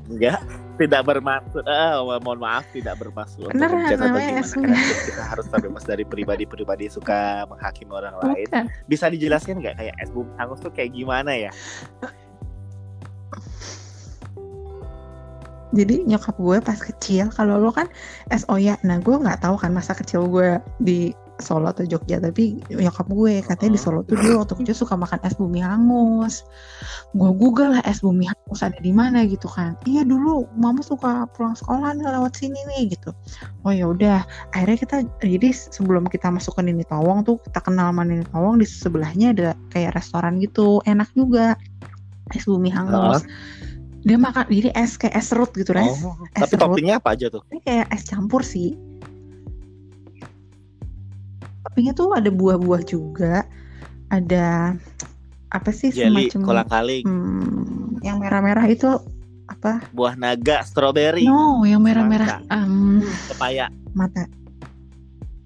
Enggak. tidak bermaksud eh, mohon maaf tidak bermaksud Beneran, atau namanya es karena kita harus terbebas dari pribadi-pribadi suka menghakimi orang lain Bukan. bisa dijelaskan nggak kayak es bumi hangus tuh kayak gimana ya Jadi nyokap gue pas kecil, kalau lo kan SOYA, nah gue nggak tahu kan masa kecil gue di Solo atau Jogja, tapi nyokap gue katanya di Solo tuh dia waktu kecil suka makan es bumi hangus. Gue google lah es bumi hangus ada di mana gitu kan. Iya dulu mama suka pulang sekolah nih lewat sini nih gitu. Oh ya udah, akhirnya kita jadi sebelum kita masuk ke Nini Tawong tuh kita kenal sama Nini Tawong di sebelahnya ada kayak restoran gitu, enak juga es bumi hangus. Dia makan jadi es kayak es serut gitu, res. oh, es tapi serut. toppingnya apa aja tuh Ini kayak es campur sih. Toppingnya tuh ada buah-buah juga, ada apa sih jelly semacam kolang kaling hmm, yang merah-merah itu apa? buah naga strawberry No, yang merah-merah em, pepaya mata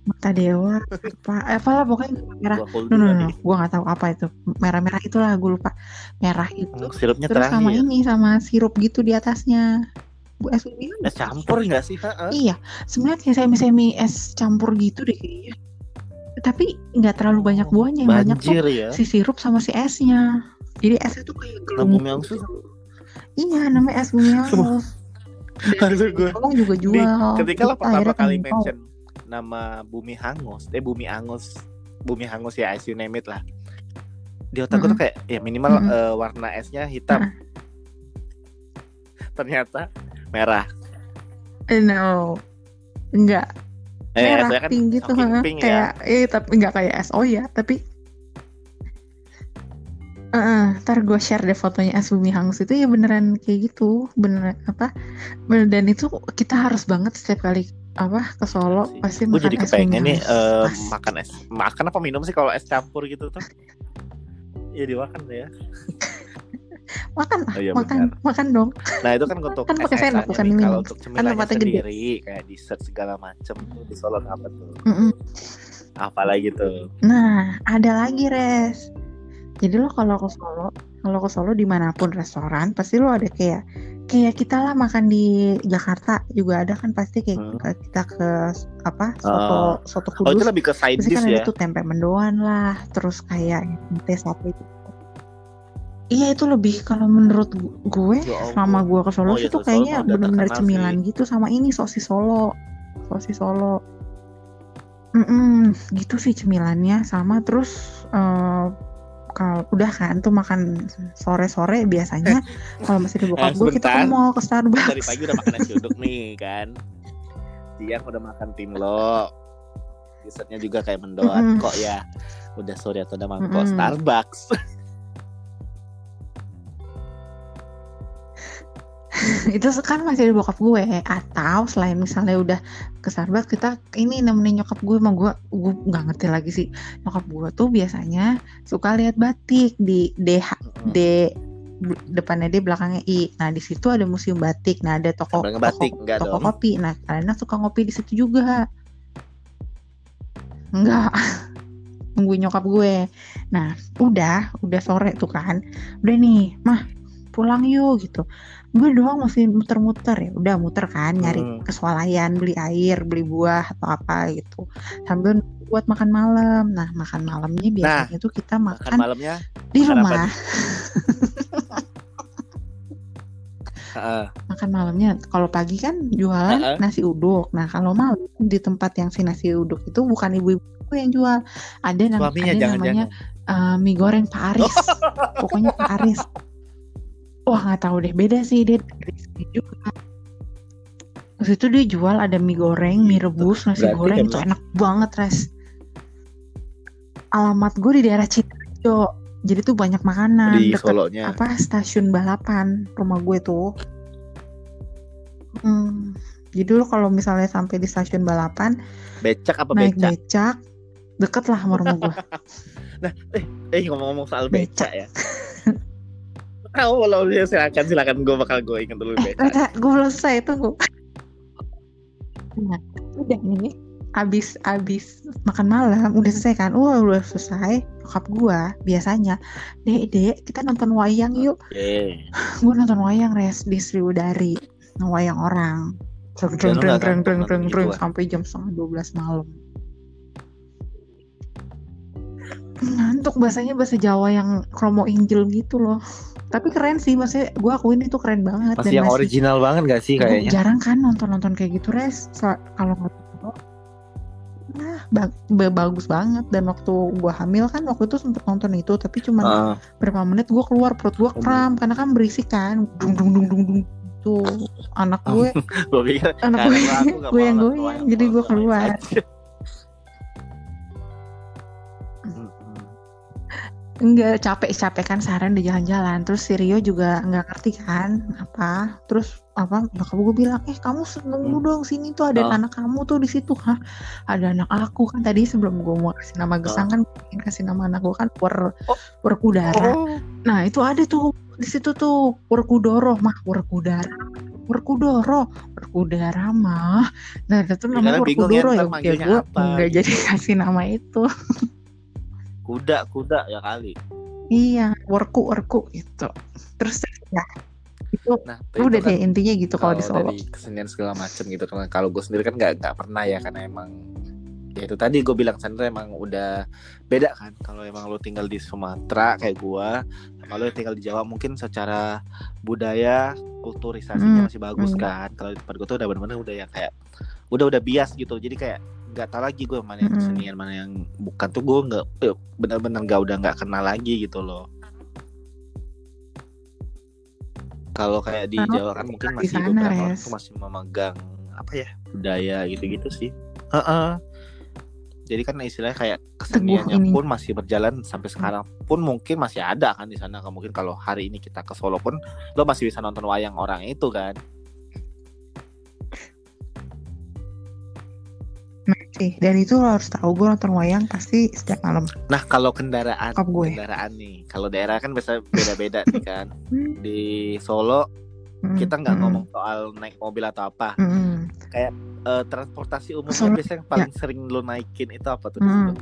mata dewa apa eh, apalah pokoknya merah. No, no, no, no. gua nggak tahu apa itu. Merah-merah itulah gue lupa. Merah itu. Hmm, sirupnya Terus sama terakhir ini sama sirup gitu di atasnya. Bu es es campur nggak sih Heeh. Iya, sebenarnya kayak semi-semi es campur gitu deh kayaknya. Tapi nggak terlalu banyak buahnya, yang banyak tuh ya si sirup sama si esnya. Jadi esnya tuh kayak gelembung. tuh Iya, namanya es bumi hangus. Maksud gue, Tolong juga Di- jual. ketika lo pertama kali mention nama bumi hangus eh bumi hangus bumi hangus ya as you name it lah di otak gue tuh kayak ya minimal Mm-mm. eh, warna esnya hitam ternyata merah no, enggak. Eh esnya kan gitu, ha. pink ya. Kayak eh tapi enggak kayak es oh ya, tapi Eh, ntar gue share deh fotonya es bumi hangus itu ya beneran kayak gitu beneran apa bener- dan itu kita harus banget setiap kali apa ke Solo pasti gue makan jadi kepengen nih Pasti. makan es makan apa minum sih kalau es campur gitu tuh? Ya dimakan ya makan ah, Oh iya, makan benar. makan dong nah itu kan untuk Kan pakai sendok, bukan nih. diminum. kalau untuk cemilannya tempatnya gede. sendiri kayak dessert segala macem di Solo apa tuh Mm-mm. apalagi tuh nah ada lagi res jadi lo kalau ke Solo kalau ke Solo di mana pun restoran pasti lo ada kayak kayak kita lah makan di Jakarta juga ada kan pasti kayak Hmm. kita ke apa soto soto oh itu kudus lebih ke side Pasti dish kan ya tuh tempe mendoan lah, terus kayak teh sate. Iya itu lebih kalau menurut gu- gue Ya selama gue ke Solo Oh, itu Solo kayaknya terkenal cemilan gitu sama ini sosis Solo, sosis Solo. Mm-mm, gitu sih cemilannya. Sama terus eh, kalau udah kan tuh makan sore-sore biasanya kalau masih di bokap Eh, gue kita ke mall ke Starbucks. dari pagi udah makan nasi uduk nih kan? Siang udah makan timlo dessertnya juga kayak mendoan Mm-mm. kok ya. Udah sore atau udah mangkok Mm-mm. Starbucks itu kan masih di bokap gue. Atau selain misalnya udah ke Starbucks kita ini nemenin nyokap gue emang gue gue nggak ngerti lagi sih. Nyokap gue tuh biasanya suka lihat batik di DH D depannya D belakangnya I. Nah di situ ada museum batik. Nah ada toko toko, toko dong. kopi. Nah kalian suka ngopi di situ juga. Enggak nungguin nyokap gue. Nah udah udah sore tuh kan. Udah nih mah pulang yuk gitu. Gue doang masih muter-muter ya. Udah muter kan nyari Hmm. kesualayan beli air beli buah atau apa gitu. Sambil buat makan malam. Nah makan malamnya biasanya tuh kita makan makan malamnya di rumah. Heeh. makan malamnya kalau pagi kan jualan Heeh. nasi uduk. Nah kalau malam di tempat yang si nasi uduk itu bukan ibu-ibu yang jual. Ada nam- suaminya ada jangan namanya jangan eh, mie goreng Pak Aris. Pokoknya Pak Aris wah nggak tahu deh. Beda sih dia dari sini juga. Terus itu dia jual ada mie goreng, mie rebus, nasi Berarti goreng. itu enak banget res. Alamat gue di daerah Citarjo, jadi tuh banyak makanan di deket Solonya. apa stasiun balapan rumah gue tuh. Hmm, jadi dulu kalau misalnya sampai di stasiun balapan becak apa naik becak? becak deket lah sama rumah gue. eh ngomong-ngomong soal Becak. becak. ya tahu kalau dia silakan silakan gue bakal gue inget dulu Eh, gue belum selesai tunggu. Nah, udah nih, abis abis makan malam udah selesai kan? Wah udah selesai. Nyokap gue biasanya, dek dek kita nonton wayang yuk. Oke. Gue nonton wayang res di Sriwudari. ngewayang orang dreng dreng dreng dreng nonton dreng dreng gituan? sampai jam setengah 12 malam ngantuk bahasanya bahasa Jawa yang Romo Injil gitu loh. Tapi keren sih maksudnya gue akuin itu keren banget Masih yang masih- original banget gak sih kayaknya? jarang kan nonton-nonton kayak gitu res. Kalau nggak nah ba- ba- bagus banget. Dan waktu gua hamil kan waktu itu sempet nonton itu tapi cuma Heeh. berapa menit gua keluar perut gua kram karena kan berisik kan. Dung dung dung dung dung tuh anak gue pikir anak karena gue aku nggak mau goyang-goyang nonton jadi mau keluar enggak capek capek kan seharian di jalan-jalan terus si Rio juga nggak ngerti kan apa terus apa bakal gue bilang eh kamu seneng Hmm. dong sini tuh ada Oh. anak kamu tuh di situ hah ada anak aku kan tadi sebelum gue mau kasih nama gesang kan gue ingin kasih nama anak gue kan wer Oh. Oh. nah itu ada tuh di situ tuh werkudoro mah werkudara werkudoro werkudara mah nah itu Ya, namanya bingung ya, ya, gue nggak gitu. jadi kasih nama itu Kuda, kuda ya kali. Iya, worku worku gitu. Terus ya itu Nah, udah itu kan deh intinya gitu kalau di Solo. dari kesenian segala macam gitu kan. Kalau gue sendiri kan nggak nggak pernah ya karena emang ya itu tadi gue bilang Sandra emang udah beda kan kalau emang lo tinggal di Sumatera kayak gua sama lo tinggal di Jawa mungkin secara budaya kulturisasinya Hmm, masih bagus hmm. kan kalau di tempat gue tuh udah benar-benar udah yang kayak udah udah bias gitu jadi kayak nggak tahu lagi gue mana yang kesenian mana yang bukan. Tuh gue nggak eh, benar-benar nggak udah nggak kenal lagi gitu loh. Kalau kayak di Jawa kan mungkin masih sana, beberapa orang tuh masih memegang apa ya budaya gitu-gitu sih. Heeh. jadi kan istilahnya kayak keseniannya pun masih berjalan sampai sekarang pun mungkin masih ada kan di sana. Mungkin kalau hari ini kita ke Solo pun lo masih bisa nonton wayang orang itu kan Sih, dan itu lo harus tahu gue nonton wayang pasti setiap malam. Nah kalau kendaraan gue. kendaraan nih, kalau daerah kan biasa beda-beda nih kan. Di Solo Mm, kita nggak mm, ngomong soal naik mobil atau apa. mm, mm. Eh, transportasi umumnya Solo, biasanya yang paling sering lo naikin itu apa tuh? di Mm. situ?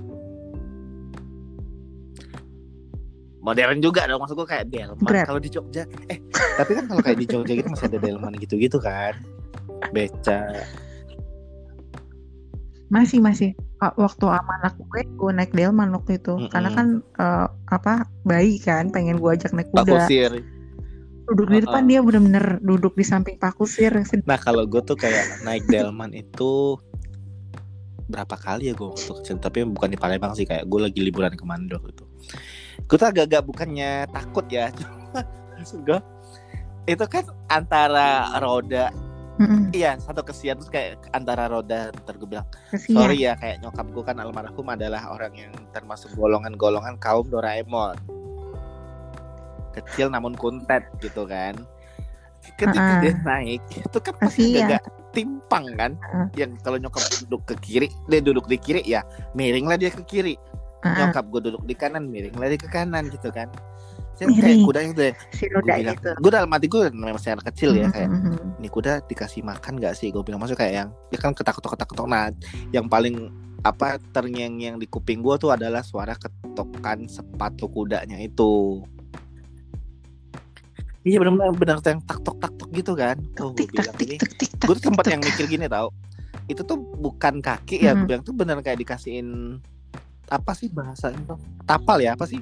Modern juga dong maksud gue kayak Delman. Kalau di Jogja, eh tapi kan kalau kayak di Jogja gitu masih ada Delman gitu-gitu kan. Beca. Masih masih. Waktu sama anak gue, gue naik delman waktu itu. Mm-mm. Karena kan eh, apa bayi kan, pengen gue ajak naik kuda. Kusir. Duduk di depan dia bener-bener duduk di samping Pak Kusir. Nah kalau gue tuh kayak naik Delman itu berapa kali ya gue waktu kecil tapi bukan di Palembang sih kayak gue lagi liburan ke Mandok gitu. Gue tuh agak-agak bukannya takut ya, cuma maksud gue itu kan antara roda Mm-mm. iya satu kesian terus kayak antara roda ntar gue bilang Kasihan. sorry ya kayak nyokap gue kan almarhum adalah orang yang termasuk golongan-golongan kaum Doraemon kecil namun kuntet gitu kan ketika Ah. dia naik itu kan pasti agak timpang kan Ah. yang kalau nyokap duduk ke kiri dia duduk di kiri ya miringlah dia ke kiri Ah, nyokap gue duduk di kanan miringlah dia ke kanan gitu kan saya kayak kuda itu si gue roda bilang itu. gue dalam hati gue namanya masih anak kecil ya kayak Mm-mm. ini kuda dikasih makan gak sih? Gue bilang maksudnya kayak yang ya kan ketak-ketok ketak-ketok nah yang paling apa terngiang yang di kuping gue tuh adalah suara ketokan sepatu kudanya itu. Iya benar-benar benar yang tak tok tak tok gitu kan. Tuh gue bilang ini. gue tuh sempat yang mikir gini tau. Itu tuh bukan kaki ya gue Hmm. bilang tuh bener kayak dikasihin apa sih bahasanya tuh tapal ya apa sih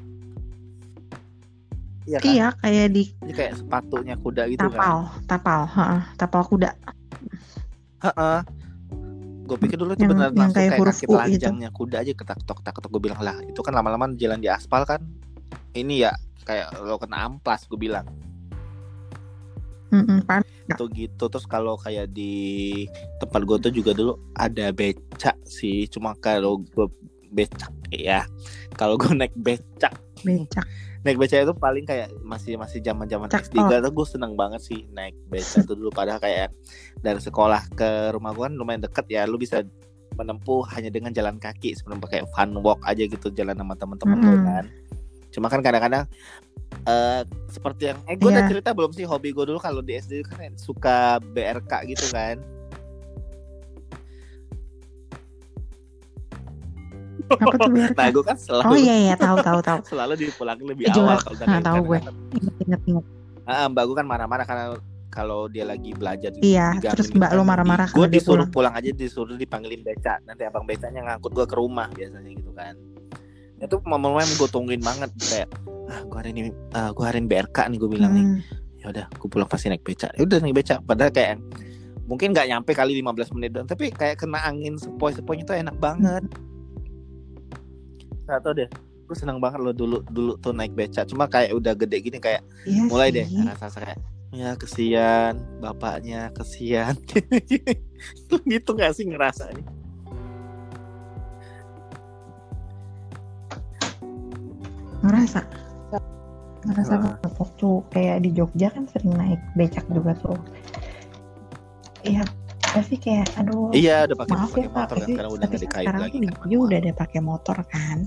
Iya kan? Iya kayak di Jadi kayak sepatunya kuda gitu kan. tapal, tapal, heeh, tapal kuda. Heeh. Gue pikir dulu itu yang langsung kayak kayak, huruf kaki gitu. telanjangnya kuda aja ketak tok tak gue bilang lah itu kan lama-lama jalan di aspal kan ini ya kayak lo kena amplas gue bilang Mm-mm, pan- tuh gitu terus kalau kayak di tempat gue tuh juga dulu ada becak sih cuma kalau gue becak ya kalau gue naik becak becak. Naik becak itu paling kayak masih masih zaman zaman Cakep. SD gue tuh gue seneng banget sih naik becak tuh dulu padahal kayak dari sekolah ke rumah gue kan lumayan deket ya lu bisa menempuh hanya dengan jalan kaki sebelum pakai fun walk aja gitu jalan sama teman-teman lu Mm-mm. kan cuma kan kadang-kadang eh seperti yang eh gue udah Iya. cerita belum sih hobi gue dulu kalau di SD kan suka BRK gitu kan Apa tuh nah gue kan selalu Oh iya iya tahu tahu tahu. selalu dipulangin lebih Eh, awal kalau nah, tahu kan. gue. Ingat ingat ingat. Ah, mbak gue kan marah-marah karena kalau dia lagi belajar Iya, terus gitu mbak kan, lo marah-marah gue disuruh pulang. pulang. aja disuruh dipanggilin beca nanti abang becanya ngangkut gue ke rumah biasanya gitu kan itu momen-momen gue tungguin banget kayak ah gue hari ini ah, gue hari ini BRK nih gue bilang nih Hmm, ya udah gue pulang pasti naik beca ya udah naik beca padahal kayak mungkin nggak nyampe kali 15 menit doang tapi kayak kena angin sepoi-sepoinya tuh enak banget nggak tau deh. Gue seneng banget loh dulu dulu tuh naik beca. Cuma kayak udah gede gini kayak iya mulai sih. deh rasa kayak ya kesian. Bapaknya kesian. Gitu nggak sih Ngerasa. Ngerasa? Heeh. waktu kayak di Jogja kan sering naik becak juga tuh. Iya, pasti kayak aduh iya udah pakai maaf ya pak motor kan tapi, karena udah tapi sekarang lagi kan Jogja udah ada pakai motor kan.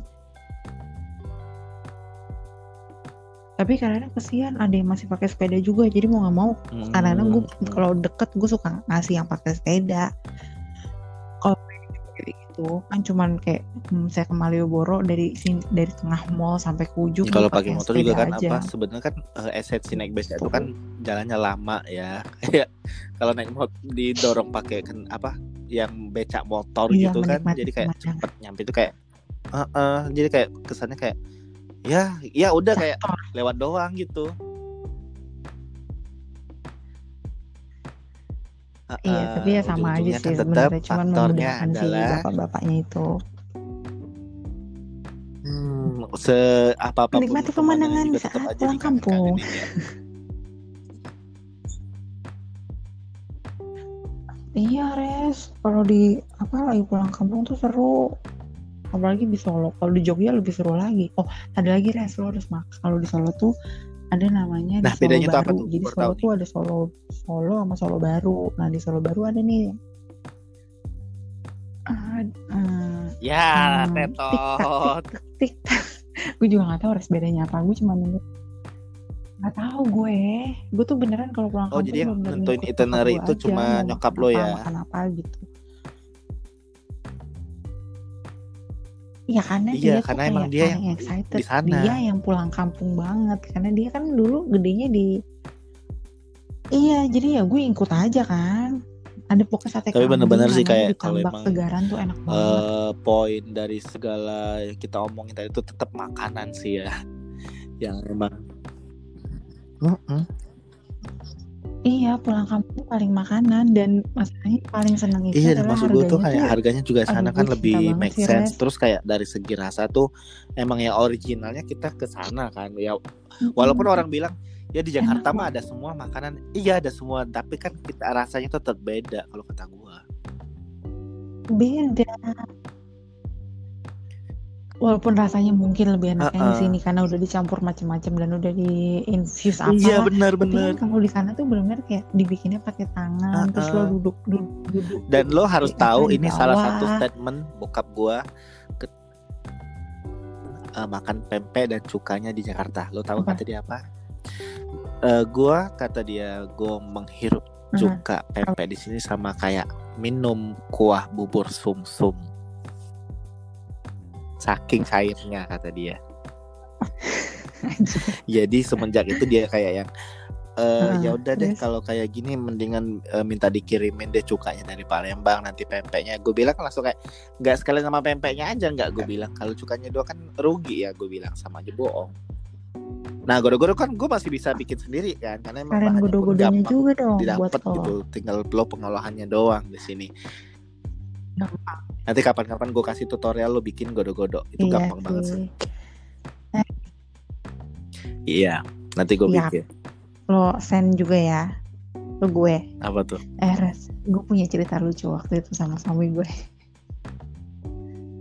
Tapi kadang kesian ada yang masih pakai sepeda juga jadi mau nggak mau Hmm, kadang-kadang gue kalau deket gue suka ngasih yang pakai sepeda kayak gitu. Kan cuman kayak hmm, saya ke Malioboro dari sini dari tengah mall sampai ke ujung kalau gue pakai motor juga kan aja. apa sebenarnya kan eh, esensi naik beca itu kan jalannya lama ya. Kayak kalau naik motor didorong pakai kan apa yang becak motor Iya, gitu kan jadi kayak cepet nyampe itu kayak eh, eh, jadi kayak kesannya kayak ya ya udah kayak lewat doang gitu Iya, tapi ya sama aja sih kan tetap sebenarnya cuman faktornya memudahkan si adalah bapak-bapaknya itu. hmm, se apa apa Menikmati pemandangan saat pulang kampung. Iya res, kalau di apa lagi pulang kampung tuh seru. Apalagi di Solo. Kalau di Jogja lebih seru lagi. Oh, ada lagi res lo harus makan. Kalau di Solo tuh ada namanya Nah, di Solo bedanya Baru. apa tuh? Jadi Baru Solo tahu tuh ada Solo Solo sama Solo Baru. Nah di Solo Baru ada nih. Eh, ya Hmm, tetot tik tak. gue juga nggak tahu res bedanya apa. Gue cuma nunggu. Nggak tahu gue. Gue tuh beneran kalau pulang Oh, kampung jadi yang nentuin itinerary itu cuma nyokap lo ya? Makan apa gitu. Iya karena Iya, dia tuh karena kayak emang dia paling yang excited. di sana. Dia yang pulang kampung banget karena dia kan dulu gedenya di Iya, jadi ya gue ikut aja kan. Ada pokoknya sate Tapi bener-bener sih kayak kalau emang, segaran tuh enak banget. eh poin dari segala yang kita omongin tadi itu tetap makanan sih ya yang emang Mm-mm. Iya, pulang kampung paling makanan dan masalahnya paling seneng itu iya dan maksud gue tuh kayak tuh harganya juga sana gue kan lebih make sih, sense Res. terus kayak dari segi rasa tuh emang yang originalnya kita ke sana kan ya walaupun Mm-mm. orang bilang ya di Jakarta Enak mah ada semua makanan iya ada semua tapi kan kita rasanya tuh tetap beda kalau kata gua beda. Walaupun rasanya mungkin lebih enak yang di Heeh. sini karena udah dicampur macam-macam dan udah di infuse iya apa. benar Tapi benar. kan kalau di sana tuh benar-benar kayak dibikinnya pakai tangan, terus lo duduk duduk duduk dan lo harus tahu di ini salah satu statement bokap gua ke, eh, makan pempek dan cukanya di Jakarta. Lo tahu Apa? kata dia apa? Eh, gua kata dia gua menghirup cuka pempek di sini sama kayak minum kuah bubur sumsum saking cairnya kata dia. Jadi semenjak itu dia kayak yang eh Heeh, ya udah deh kalau kayak gini mendingan eh, minta dikirimin deh cukanya dari Palembang nanti pempeknya. Gue bilang langsung kayak nggak sekalian sama pempeknya aja nggak gue bilang. Kalau cukanya doang kan rugi ya gue bilang sama aja bohong. Nah godo-godo kan gue masih bisa bikin sendiri kan karena emang Kalian bahannya gampang juga dong didapat gitu. tinggal lo pengolahannya doang di sini Gampang. nanti kapan-kapan gue kasih tutorial lo bikin godo-godo itu Iya gampang banget sih sih. iya nanti gue Siap. bikin Lo send juga ya ke gue. apa tuh Eh Res, gue punya cerita lucu waktu itu sama suami gue.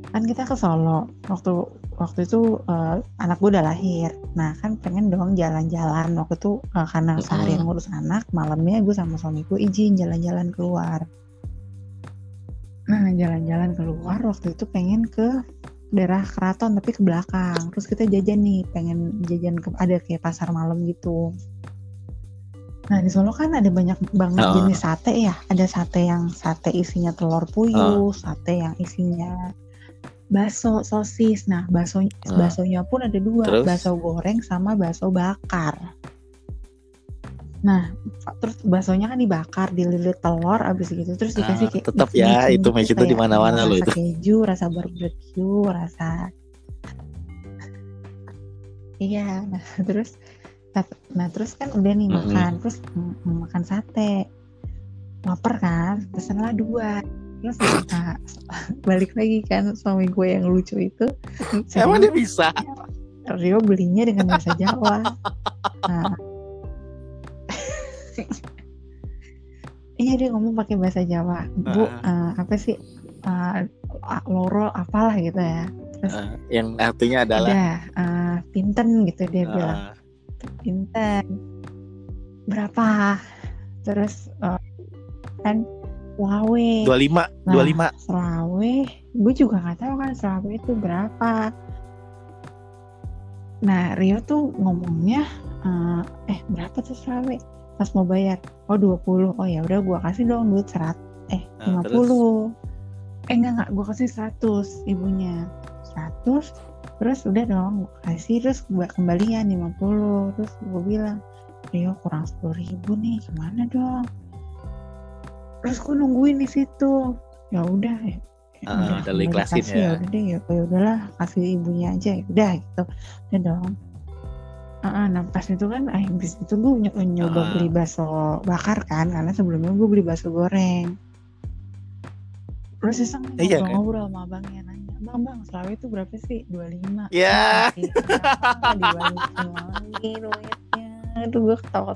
Kan kita ke Solo waktu waktu itu eh, anak gue udah lahir. Nah kan pengen dong jalan-jalan waktu itu eh, karena seharian ngurus anak, malamnya gue sama suami gue izin jalan-jalan keluar. Nah jalan-jalan keluar waktu itu pengen ke daerah keraton tapi ke belakang. Terus kita jajan nih, pengen jajan ke ada kayak pasar malam gitu. Nah di Solo kan ada banyak banget Oh. jenis sate ya. Ada sate yang sate isinya telur puyuh, sate yang isinya bakso, sosis. Nah bakso Oh. baksonya pun ada dua, Terus? bakso goreng sama bakso bakar. Nah, terus baksonya kan dibakar, dililit telur, abis gitu terus Ah, dikasih kayak tetap micin- ya, itu gitu micin tuh kayak, di mana-mana loh itu. keju, rasa barbecue, rasa iya. Nah, terus nah terus kan udah nih makan, terus m- mau makan sate, lapar kan, pesenlah dua. Terus nah, balik lagi kan suami gue yang lucu itu, Emang dia bisa? Rio belinya dengan bahasa Jawa. Nah. iya dia ngomong pakai bahasa Jawa. Bu, eh, apa sih? eh, loro apalah gitu ya. Eh, yang artinya adalah Udah, eh, pinten gitu dia bilang. eh, Pinten. Berapa? Terus eh, kan Selawe. 25, Nah, 25. Selawe, gue juga nggak tahu kan Selawe itu berapa. Nah Rio tuh ngomongnya, eh, eh berapa tuh Selawe? Pas mau bayar, oh 20. Oh ya udah gue kasih dong duit serat, eh Nah, 50. Eh enggak enggak, gue kasih 100 ibunya. 100, terus udah dong gue kasih terus gue kembalian 50. Terus gue bilang, Rio kurang 10 ribu nih, gimana dong? Terus gue nungguin di situ. Ya udah, ya Ah, udah lu ikhlasin dikasih, ya. udah deh ya, ya udahlah kasih ibunya aja ya udah gitu udah dong Ah, nah pas itu kan ah, habis itu gue ny- nyoba Ah. beli bakso bakar kan karena sebelumnya gue beli bakso goreng terus iseng nih Iya, kan? ngobrol sama abangnya nanya bang bang selawe itu berapa sih 25 Ya. Kasih, "Kenapa dibalikin lagi duitnya itu gue ketawa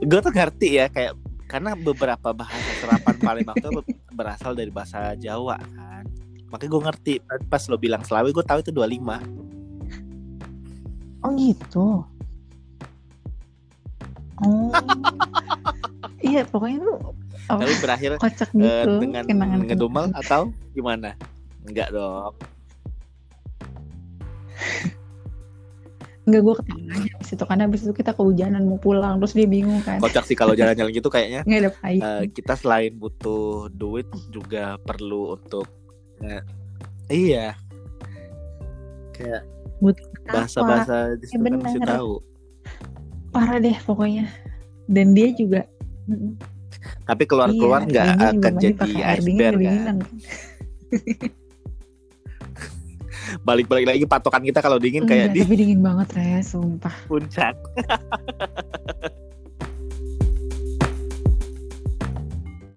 Gue tuh ngerti ya kayak karena beberapa bahasa serapan Palembang tuh be- berasal dari bahasa Jawa kan. Makanya gue ngerti pas lo bilang Selawi gue tahu itu 25. Oh gitu? Oh. Iya pokoknya tuh oh, Tapi berakhir kocak eh, gitu dengan kenangan ngedumel atau gimana? Enggak dong. Enggak gue ketawa aja abis itu karena abis itu kita kehujanan mau pulang terus dia bingung kan. Kocak sih kalau jalan-jalan gitu kayaknya. Nggak ada eh, kita selain butuh duit juga perlu untuk eh, iya. Kayak butuh bahasa-bahasa di situ kan bener. tahu. parah deh pokoknya dan dia juga Tapi keluar-keluar iya, nggak juga akan jadi iceberg kan. Balik-balik lagi patokan kita kalau dingin kayak Enggak, di tapi dingin banget res sumpah puncak.